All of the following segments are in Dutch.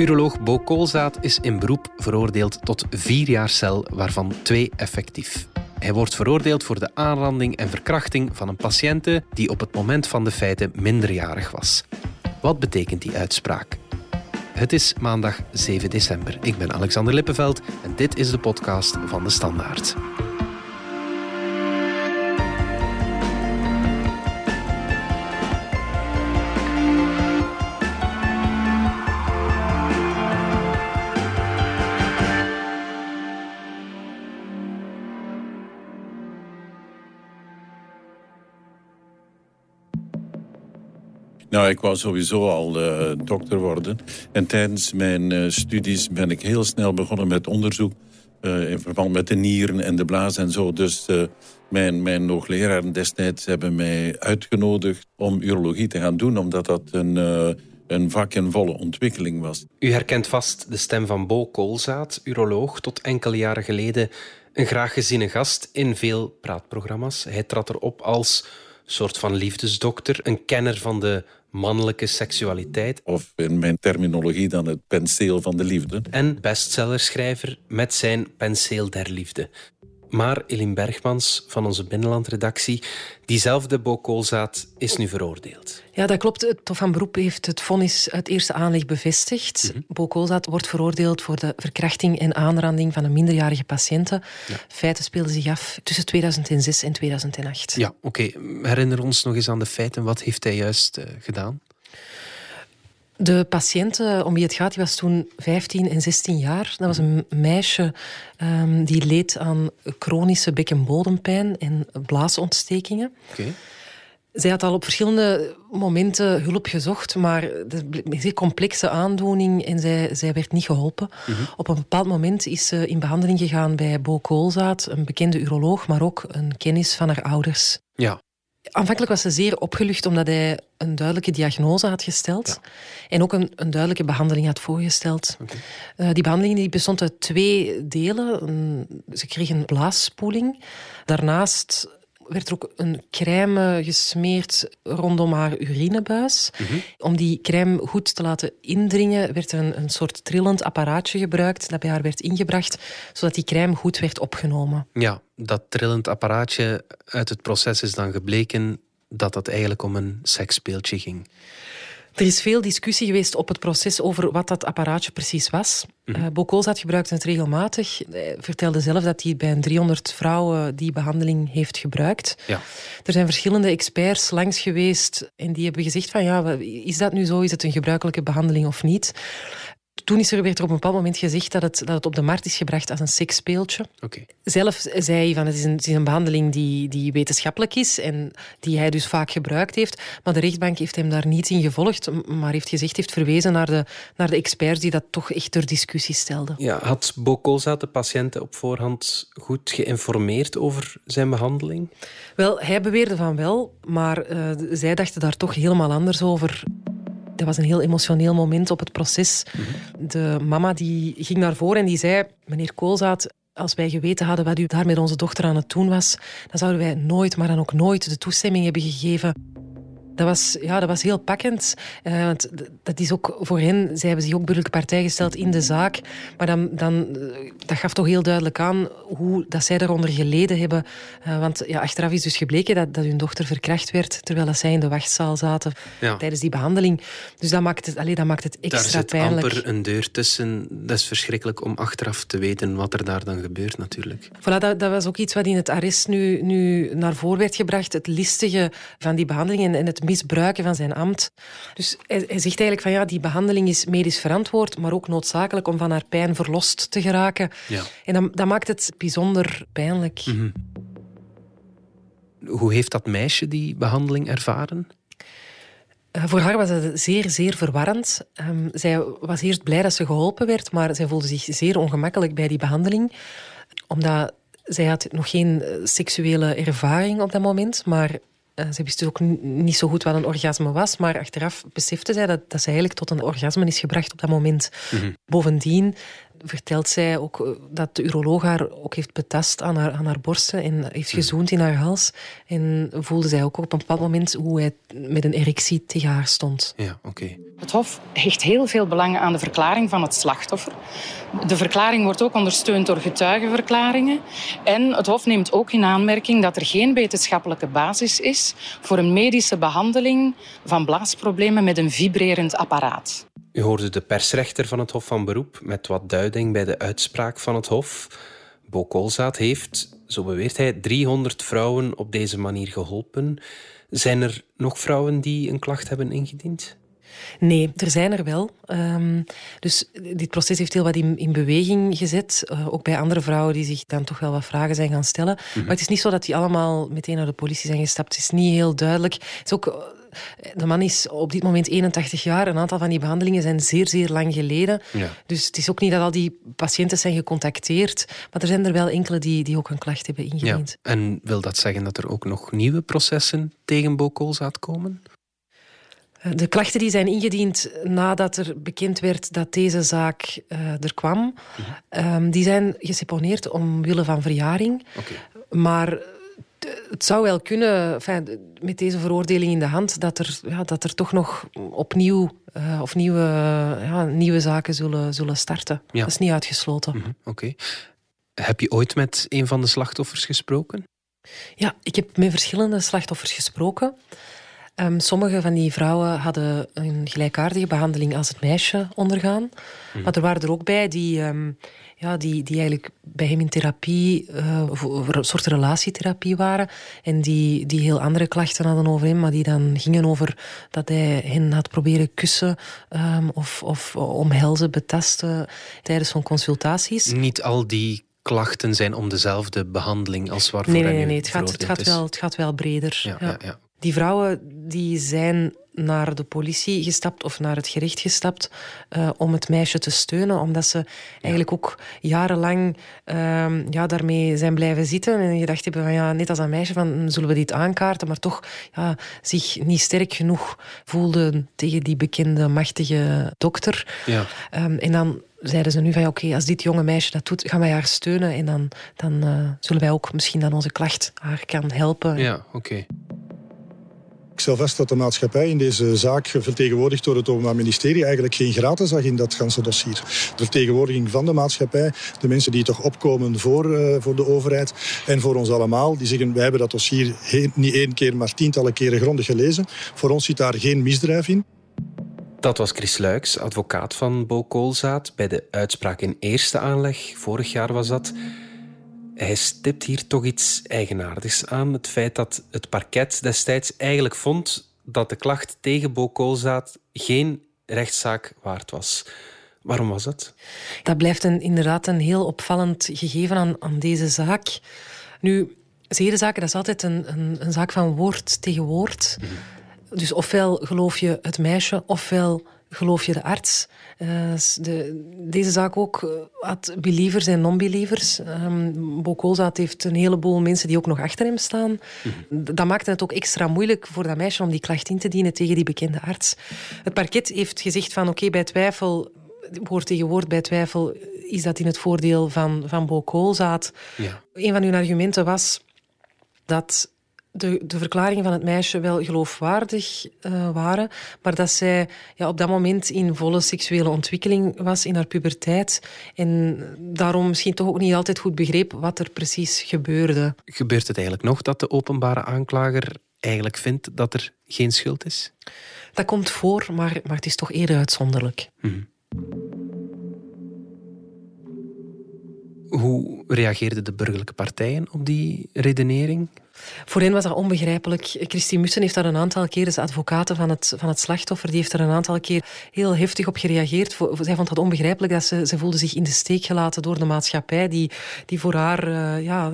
Uroloog Bo Koolzaad is in beroep veroordeeld tot vier jaar cel, waarvan twee effectief. Hij wordt veroordeeld voor de aanranding en verkrachting van een patiënte die op het moment van de feiten minderjarig was. Wat betekent die uitspraak? Het is maandag 7 december. Ik ben Alexander Lippenveld en dit is de podcast van de Standaard. Nou, ik wou sowieso al uh, dokter worden. En tijdens mijn uh, studies ben ik heel snel begonnen met onderzoek... Uh, in verband met de nieren en de blaas en zo. Dus mijn, mijn destijds hebben mij uitgenodigd om urologie te gaan doen... omdat dat een, een vak in volle ontwikkeling was. U herkent vast de stem van Bo Koolzaad, uroloog... tot enkele jaren geleden een graag geziene gast in veel praatprogramma's. Hij trad erop als soort van liefdesdokter, een kenner van de mannelijke seksualiteit. Of in mijn terminologie dan het penseel van de liefde. En bestsellerschrijver met zijn penseel der liefde. Maar Eline Bergmans van onze binnenlandredactie, diezelfde Bo is nu veroordeeld. Ja, dat klopt. Het Hof van Beroep heeft het vonnis uit eerste aanleg bevestigd. Mm wordt veroordeeld voor de verkrachting en aanranding van een minderjarige patiënten. Ja. Feiten speelden zich af tussen 2006 en 2008. Ja, oké. Herinner ons nog eens aan de feiten. Wat heeft hij juist uh, gedaan? De patiënt om wie het gaat, die was toen 15 en 16 jaar. Dat was een meisje um, die leed aan chronische bek- en bodempijn en blaasontstekingen. Okay. Zij had al op verschillende momenten hulp gezocht, maar een zeer complexe aandoening en zij, zij werd niet geholpen. Mhm. Op een bepaald moment is ze in behandeling gegaan bij Bo Koolzaad, een bekende uroloog, maar ook een kennis van haar ouders. Ja. Aanvankelijk was ze zeer opgelucht omdat hij een duidelijke diagnose had gesteld en ook een, een, duidelijke behandeling had voorgesteld. Uh, die behandeling die bestond uit twee delen. ze kreeg een blaasspoeling. Daarnaast werd er ook een crème gesmeerd rondom haar urinebuis. Mhm. Om die crème goed te laten indringen, werd er een, een soort trillend apparaatje gebruikt dat bij haar werd ingebracht, zodat die crème goed werd opgenomen. Ja, dat trillend apparaatje uit het proces is dan gebleken dat het eigenlijk om een seksspeeltje ging. Er is veel discussie geweest op het proces over wat dat apparaatje precies was. Mm -hmm. uh, gebruikte het regelmatig. Hij vertelde zelf dat hij bij een 300 vrouwen die behandeling heeft gebruikt. Ja. Er zijn verschillende experts langs geweest en die hebben gezegd van ja, is dat nu zo? Is het een gebruikelijke behandeling of niet? Toen is er, werd er op een bepaald moment gezegd dat het, dat het op de markt is gebracht als een seksspeeltje. Okay. Zelf zei hij van het is een, het is een behandeling die, die wetenschappelijk is en die hij dus vaak gebruikt heeft. Maar de rechtbank heeft hem daar niet in gevolgd, maar heeft gezegd, heeft verwezen naar de, naar de experts die dat toch echt ter discussie stelden. Ja, had Bokoza de patiënten op voorhand goed geïnformeerd over zijn behandeling? Wel, hij beweerde van wel, maar uh, zij dachten daar toch helemaal anders over. Dat was een heel emotioneel moment op het proces. De mama die ging naar voren en die zei... Meneer Koolzaad, als wij geweten hadden wat u daar met onze dochter aan het doen was, dan zouden wij nooit, maar dan ook nooit de toestemming hebben gegeven dat was, ja, dat was heel pakkend. Uh, dat is ook voor hen, zij hebben zich ook burgerlijke partij gesteld in de zaak. Maar dan, dan, eh, dat gaf toch heel duidelijk aan hoe dat zij daaronder geleden hebben. Uh, want ja, achteraf is dus gebleken dat, dat hun dochter verkracht werd terwijl dat zij in de wachtzaal zaten ja. tijdens die behandeling. Dus dat maakt het, allez, dat maakt het extra daar pijnlijk. Daar zit amper een deur tussen. Dat is verschrikkelijk om achteraf te weten wat er daar dan gebeurt natuurlijk. Voilà, dat, dat was ook iets wat in het arrest nu, nu naar voren werd gebracht. Het listige van die behandeling en, en het misbruiken van zijn ambt. Dus hij, hij, zegt eigenlijk van ja, die behandeling is medisch verantwoord, maar ook noodzakelijk om van haar pijn verlost te geraken. Ja. En dan, dat maakt het bijzonder pijnlijk. Mm -hmm. Hoe heeft dat meisje die behandeling ervaren? Uh, voor haar was het zeer, zeer verwarrend. Um, zij was eerst blij dat ze geholpen werd, maar zij voelde zich zeer ongemakkelijk bij die behandeling. Omdat zij had nog geen eh, seksuele ervaring op dat moment, maar ze wist dus ook niet zo goed wat een orgasme was, maar achteraf besefte zij dat, dat ze eigenlijk tot een orgasme is gebracht op dat moment. Mm -hmm. Bovendien vertelt zij ook eh, dat de uroloog haar ook heeft betast aan haar, aan haar borsten en heeft gezoend in haar hals. En voelde zij ook op een bepaald moment hoe hij met een erectie tegen haar stond. Ja, oké. Het Hof hecht heel veel belang aan de verklaring van het slachtoffer. De verklaring wordt ook ondersteund door getuigenverklaringen. En het Hof neemt ook in aanmerking dat er geen wetenschappelijke basis is voor een medische behandeling van blaasproblemen met een vibrerend apparaat. U hoorde de persrechter van het Hof van Beroep met wat duiding bij de uitspraak van het Hof. Bo Koolzaad heeft, zo beweert hij, 300 vrouwen op deze manier geholpen. Zijn er nog vrouwen die een klacht hebben ingediend? Nee, er zijn er wel. Um, dus dit proces heeft heel wat in, in beweging gezet. Uh, ook bij andere vrouwen die zich dan toch wel wat vragen zijn gaan stellen. Maar het is niet zo dat die allemaal meteen naar de politie zijn gestapt. Het is niet heel duidelijk. Het is ook uh, de man is op dit moment 81 jaar. Een aantal van die behandelingen zijn zeer, zeer lang geleden. Ja. Dus het is ook niet dat al die patiënten zijn gecontacteerd. Maar er zijn er wel enkele die, die ook een klacht hebben ingediend. Ja. En wil dat zeggen dat er ook nog nieuwe processen tegen Bokolzaat komen? De klachten die zijn ingediend nadat er bekend werd dat deze zaak uh, er kwam, um, die zijn geseponeerd omwille van verjaring. Okay. Maar het zou wel kunnen, enfin, met deze veroordeling in de hand, dat er, ja, dat er toch nog opnieuw uh, of nieuwe, ja, nieuwe zaken zullen, zullen starten. Ja. Dat is niet uitgesloten. Mm-hmm. Oké. Okay. Heb je ooit met een van de slachtoffers gesproken? Ja, ik heb met verschillende slachtoffers gesproken. Um, sommige van die vrouwen hadden een gelijkaardige behandeling als het meisje ondergaan. Mm. Maar er waren er ook bij die, um, ja, die, die eigenlijk bij hem in therapie, uh, een soort relatietherapie waren. En die, die heel andere klachten hadden over hem, maar die dan gingen over dat hij hen had proberen kussen um, of, of omhelzen, betasten tijdens zo'n consultaties. Niet al die klachten zijn om dezelfde behandeling als waarvoor nee, nee, nee, nee. Het, gaat, het, gaat wel, het gaat wel breder. Ja, ja. ja, Die vrouwen die zijn naar de politie gestapt of naar het gerecht gestapt uh, om het meisje te steunen, omdat ze eigenlijk ook jarenlang uh, ja, daarmee zijn blijven zitten en gedacht hebben van ja, net als een meisje van zullen we dit aankaarten, maar toch ja, zich niet sterk genoeg voelden tegen die bekende machtige dokter. Ja. Um, en dan zeiden ze nu van ja, oké, okay, als dit jonge meisje dat doet, gaan wij haar steunen en dan, dan uh, zullen wij ook misschien dan onze klacht haar kan helpen. Ja, oké. Okay. Ik stel vast dat de maatschappij in deze zaak, vertegenwoordigd door het Openbaar Ministerie, eigenlijk geen gratis zag in dat ganse dossier. De vertegenwoordiging van de maatschappij, de mensen die toch opkomen voor, uh, voor de overheid en voor ons allemaal, die zeggen wij hebben dat dossier niet één keer, maar tientallen keren grondig gelezen. Voor ons zit daar geen misdrijf in. Dat was Chris Luiks, advocaat van Bo Koolzaad, bij de uitspraak in eerste aanleg. Vorig jaar was dat. Hij stipt hier toch iets eigenaardigs aan. Het feit dat het parket destijds eigenlijk vond dat de klacht tegen Bo Koolzaad geen rechtszaak waard was. Waarom was dat? Dat blijft een, inderdaad een heel opvallend gegeven aan, aan deze zaak. Nu, zedenzaken, dat is altijd een, een, een zaak van woord tegen woord. Mm. Dus ofwel geloof je het meisje, ofwel geloof je de arts. Uh, de, deze zaak ook uh, had believers en non-believers. Um, Bokolzaat heeft een heleboel mensen die ook nog achter hem staan. Mm -hmm. Dat maakte het ook extra moeilijk voor dat meisje om die klacht in te dienen tegen die bekende arts. Het parket heeft gezegd van oké, okay, bij twijfel, woord tegen woord bij twijfel, is dat in het voordeel van, van Bokolzaat. Ja. Een van hun argumenten was dat de, de verklaringen van het meisje wel geloofwaardig uh, waren, maar dat zij ja, op dat moment in volle seksuele ontwikkeling was in haar puberteit en daarom misschien toch ook niet altijd goed begreep wat er precies gebeurde. Gebeurt het eigenlijk nog dat de openbare aanklager eigenlijk vindt dat er geen schuld is? Dat komt voor, maar, maar het is toch eerder uitzonderlijk. Hmm. Hoe reageerden de burgerlijke partijen op die redenering? Voor hen was dat onbegrijpelijk. Christine Mussen heeft daar een aantal keer, dus advocaten van het, van het slachtoffer, die heeft er een aantal keer heel heftig op gereageerd. Zij vond dat onbegrijpelijk, dat ze, ze voelde zich in de steek gelaten door de maatschappij, die, die voor haar, uh, ja,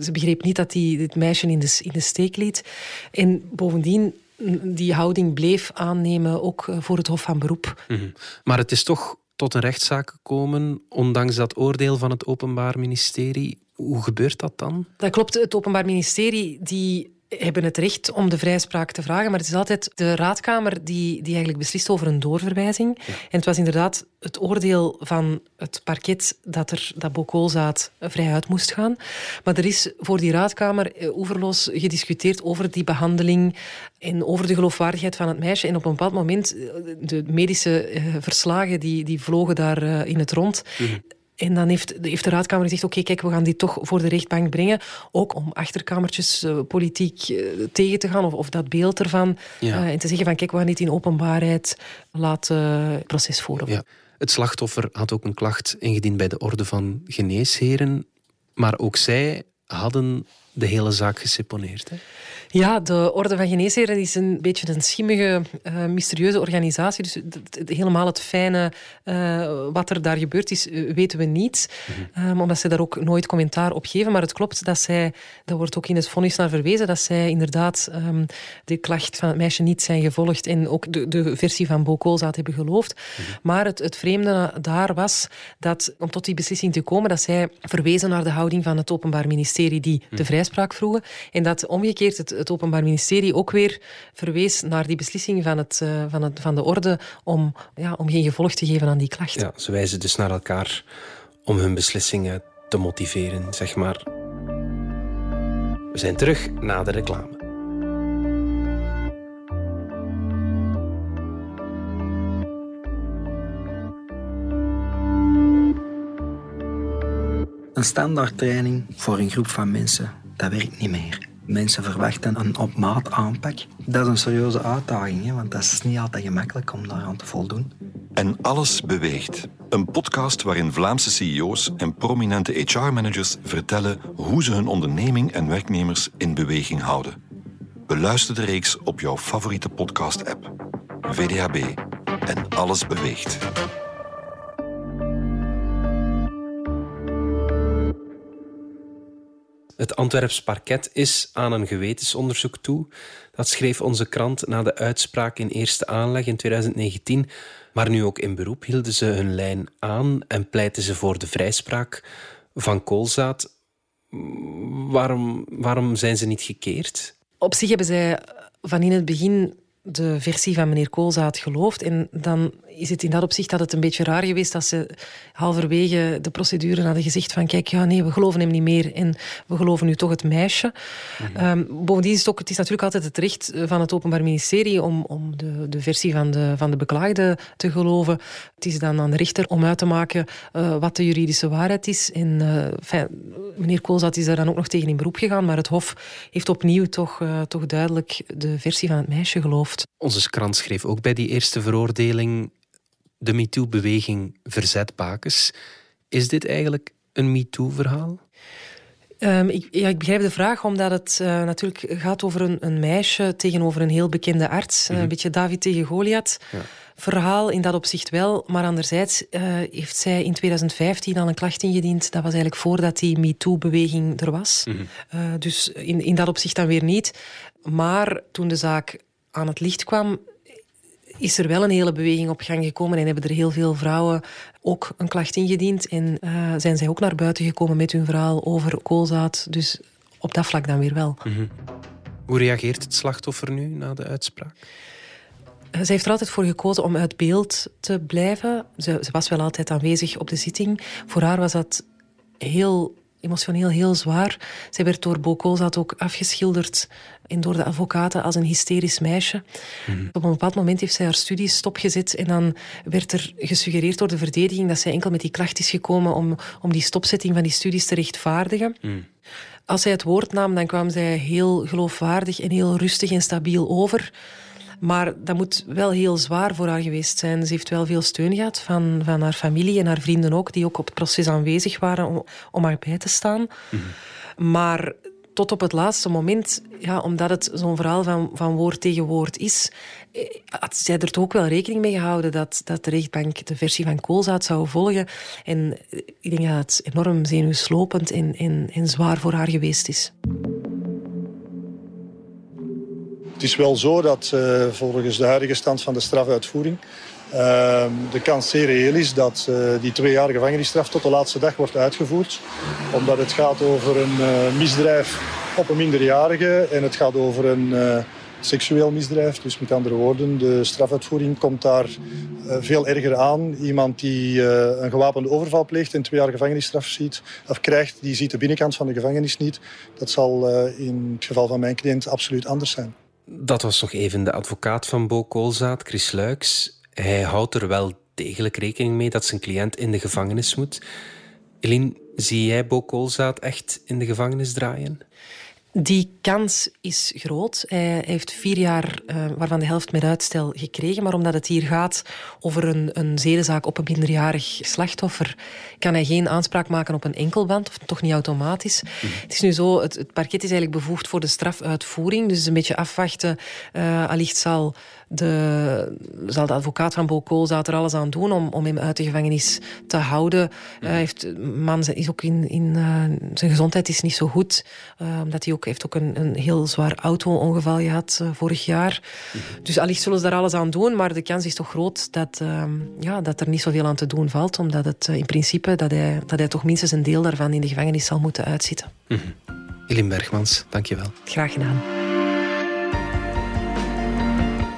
ze begreep niet dat die het meisje in de, in de steek liet. En bovendien die houding bleef aannemen, ook eh, voor het Hof van Beroep. -hmm. Maar het is toch tot een rechtszaak gekomen, ondanks dat oordeel van het Openbaar Ministerie. Hoe gebeurt dat dan? Dat klopt. Het Openbaar Ministerie die hebben het recht om de vrijspraak te vragen, maar het is altijd de raadkamer die, die eigenlijk beslist over een doorverwijzing. En het was inderdaad het oordeel van het parket dat, er, dat Bokolzaat vrij uit moest gaan. Maar er is voor die raadkamer eh, oeverloos gediscuteerd over die behandeling en over de geloofwaardigheid van het meisje. En op een bepaald moment, eh, de medische eh, verslagen die, die vlogen daar in het rond. Mhm. En dan heeft, heeft de raadkamer gezegd, oké, kijk, we gaan die toch voor de rechtbank brengen. Ook om achterkamertjes uh, politiek uh, tegen te gaan, of, of dat beeld ervan. Ja. Uh, en te zeggen van, kijk, we gaan dit in openbaarheid laten proces voeren. Ja. Het slachtoffer had ook een klacht ingediend bij de Orde van Geneesheren. Maar ook zij hadden de hele zaak geseponeerd. Hè? Ja, de Orde van Geneesheren is een beetje een schimmige, uh, mysterieuze organisatie. Dus helemaal het fijne uh, wat er daar gebeurd is, eh, weten we niet. Mhm. um, omdat ze daar ook nooit commentaar op geven. Maar het klopt dat zij, daar wordt ook in het vonnis naar verwezen, dat zij inderdaad um, de klacht van het meisje niet zijn gevolgd en ook de, de versie van Bokolzaat hebben geloofd. Mhm. Maar het, het vreemde daar was dat, om tot die beslissing te komen, dat zij verwezen naar de houding van het Openbaar Ministerie die de mhm. Vrijspraak vroegen. En dat omgekeerd het het Openbaar Ministerie ook weer verwees naar die beslissing van, het, uh, van, het, van de orde om, ja, om geen gevolg te geven aan die klacht. Ja, ze wijzen dus naar elkaar om hun beslissingen te motiveren, zeg maar. We zijn terug na de reclame. Een standaard training voor een groep van mensen, dat werkt niet meer. Mensen verwachten een op maat aanpak. Dat is een serieuze uitdaging, hè, want dat is niet altijd gemakkelijk om daaraan te voldoen. En alles beweegt. Een podcast waarin Vlaamse CEO's en prominente HR-managers vertellen hoe ze hun onderneming en werknemers in beweging houden. Beluister de reeks op jouw favoriete podcast-app. VDHB en alles beweegt. Het Antwerps parket is aan een gewetensonderzoek toe. Dat schreef onze krant na de uitspraak in eerste aanleg in 2019. Maar nu ook in beroep hielden ze hun lijn aan en pleitten ze voor de vrijspraak van koolzaad. Waarom, waarom zijn ze niet gekeerd? Op zich hebben zij van in het begin de versie van meneer Koolzaad geloofd. En dan is het in dat opzicht dat het een beetje raar geweest dat ze halverwege de procedure hadden gezegd van kijk, ja nee, we geloven hem niet meer en we geloven nu toch het meisje. Mm bovendien is het ook, het is natuurlijk altijd het recht van het Openbaar Ministerie om, om de, de versie van de, van de beklaagde te geloven. Het is dan aan de rechter om uit te maken uh, wat de juridische waarheid is. En uh, meneer Koolzaad is daar dan ook nog tegen in beroep gegaan, maar het Hof heeft opnieuw toch, uh, toch duidelijk de versie van het meisje geloofd. Onze krant schreef ook bij die eerste veroordeling de MeToo-beweging verzet bakens. Is dit eigenlijk een MeToo-verhaal? Um, ik, ja, ik begrijp de vraag, omdat het uh, natuurlijk gaat over een, een, meisje tegenover een heel bekende arts. Mm Een beetje David tegen Goliath. Ja. Verhaal in dat opzicht wel, maar anderzijds uh, heeft zij in 2015 al een klacht ingediend. Dat was eigenlijk voordat die MeToo-beweging er was. Mm -hmm. uh, dus in, in dat opzicht dan weer niet. Maar toen de zaak aan het licht kwam, is er wel een hele beweging op gang gekomen en hebben er heel veel vrouwen ook een klacht ingediend. En uh, zijn zij ook naar buiten gekomen met hun verhaal over koolzaad. Dus op dat vlak dan weer wel. Mm -hmm. Hoe reageert het slachtoffer nu na de uitspraak? Ze heeft er altijd voor gekozen om uit beeld te blijven. Ze, ze was wel altijd aanwezig op de zitting. Voor haar was dat heel emotioneel heel zwaar. Zij werd door Bokolzat ook afgeschilderd en door de advocaten als een hysterisch meisje. Mhm. Op een bepaald moment heeft zij haar studies stopgezet en dan werd er gesuggereerd door de verdediging dat zij enkel met die klacht is gekomen om, om die stopzetting van die studies te rechtvaardigen. Mhm. Als zij het woord nam, dan kwam zij heel geloofwaardig en heel rustig en stabiel over. Maar dat moet wel heel zwaar voor haar geweest zijn. Ze heeft wel veel steun gehad van, van haar familie en haar vrienden ook, die ook op het proces aanwezig waren om, om haar bij te staan. Mhm. Maar tot op het laatste moment, ja, omdat het zo'n verhaal van, van woord tegen woord is, eh, had zij er toch ook wel rekening mee gehouden dat, dat de rechtbank de versie van Koolzaad zou volgen. En ik denk dat het enorm zenuwslopend en, en, en zwaar voor haar geweest is. Is wel zo dat uh, volgens de huidige stand van de strafuitvoering uh, de kans zeer reëel is dat uh, die twee jaar gevangenisstraf tot de laatste dag wordt uitgevoerd. Omdat het gaat over een misdrijf op een minderjarige en het gaat over een seksueel misdrijf. Dus met andere woorden, de strafuitvoering komt daar veel erger aan. Iemand die een gewapende overval pleegt en twee jaar gevangenisstraf ziet, of krijgt, die ziet de binnenkant van de gevangenis niet. Dat zal in het geval van mijn cliënt absoluut anders zijn. Dat was nog even de advocaat van Bo Koolzaad, Chris Luiks. Hij houdt er wel degelijk rekening mee dat zijn cliënt in de gevangenis moet. Eline, zie jij Bo Koolzaad echt in de gevangenis draaien? Die kans is groot. Hij heeft vier jaar, uh, waarvan de helft met uitstel, gekregen. Maar omdat het hier gaat over een, een zedenzaak op een minderjarig slachtoffer, kan hij geen aanspraak maken op een enkelband, of toch niet automatisch. Het is nu zo, het, het, parket is eigenlijk bevoegd voor de strafuitvoering. Dus een beetje afwachten. Uh, allicht zal de, zal de advocaat van Bokol er alles aan doen om, om hem uit de gevangenis te houden. Mm. heeft, man is ook in, in uh, zijn gezondheid is niet zo goed. Uh, omdat hij ook, heeft ook een, een heel zwaar auto-ongeval gehad uh, vorig jaar. Mm. Dus allicht zullen ze daar alles aan doen. Maar de kans is toch groot dat, ehm, ja, dat er niet zoveel aan te doen valt. Omdat het in principe dat hij, dat hij toch minstens een deel daarvan in de gevangenis zal moeten uitzitten. Mm -hmm. Eline Bergmans, dankjewel. Graag gedaan.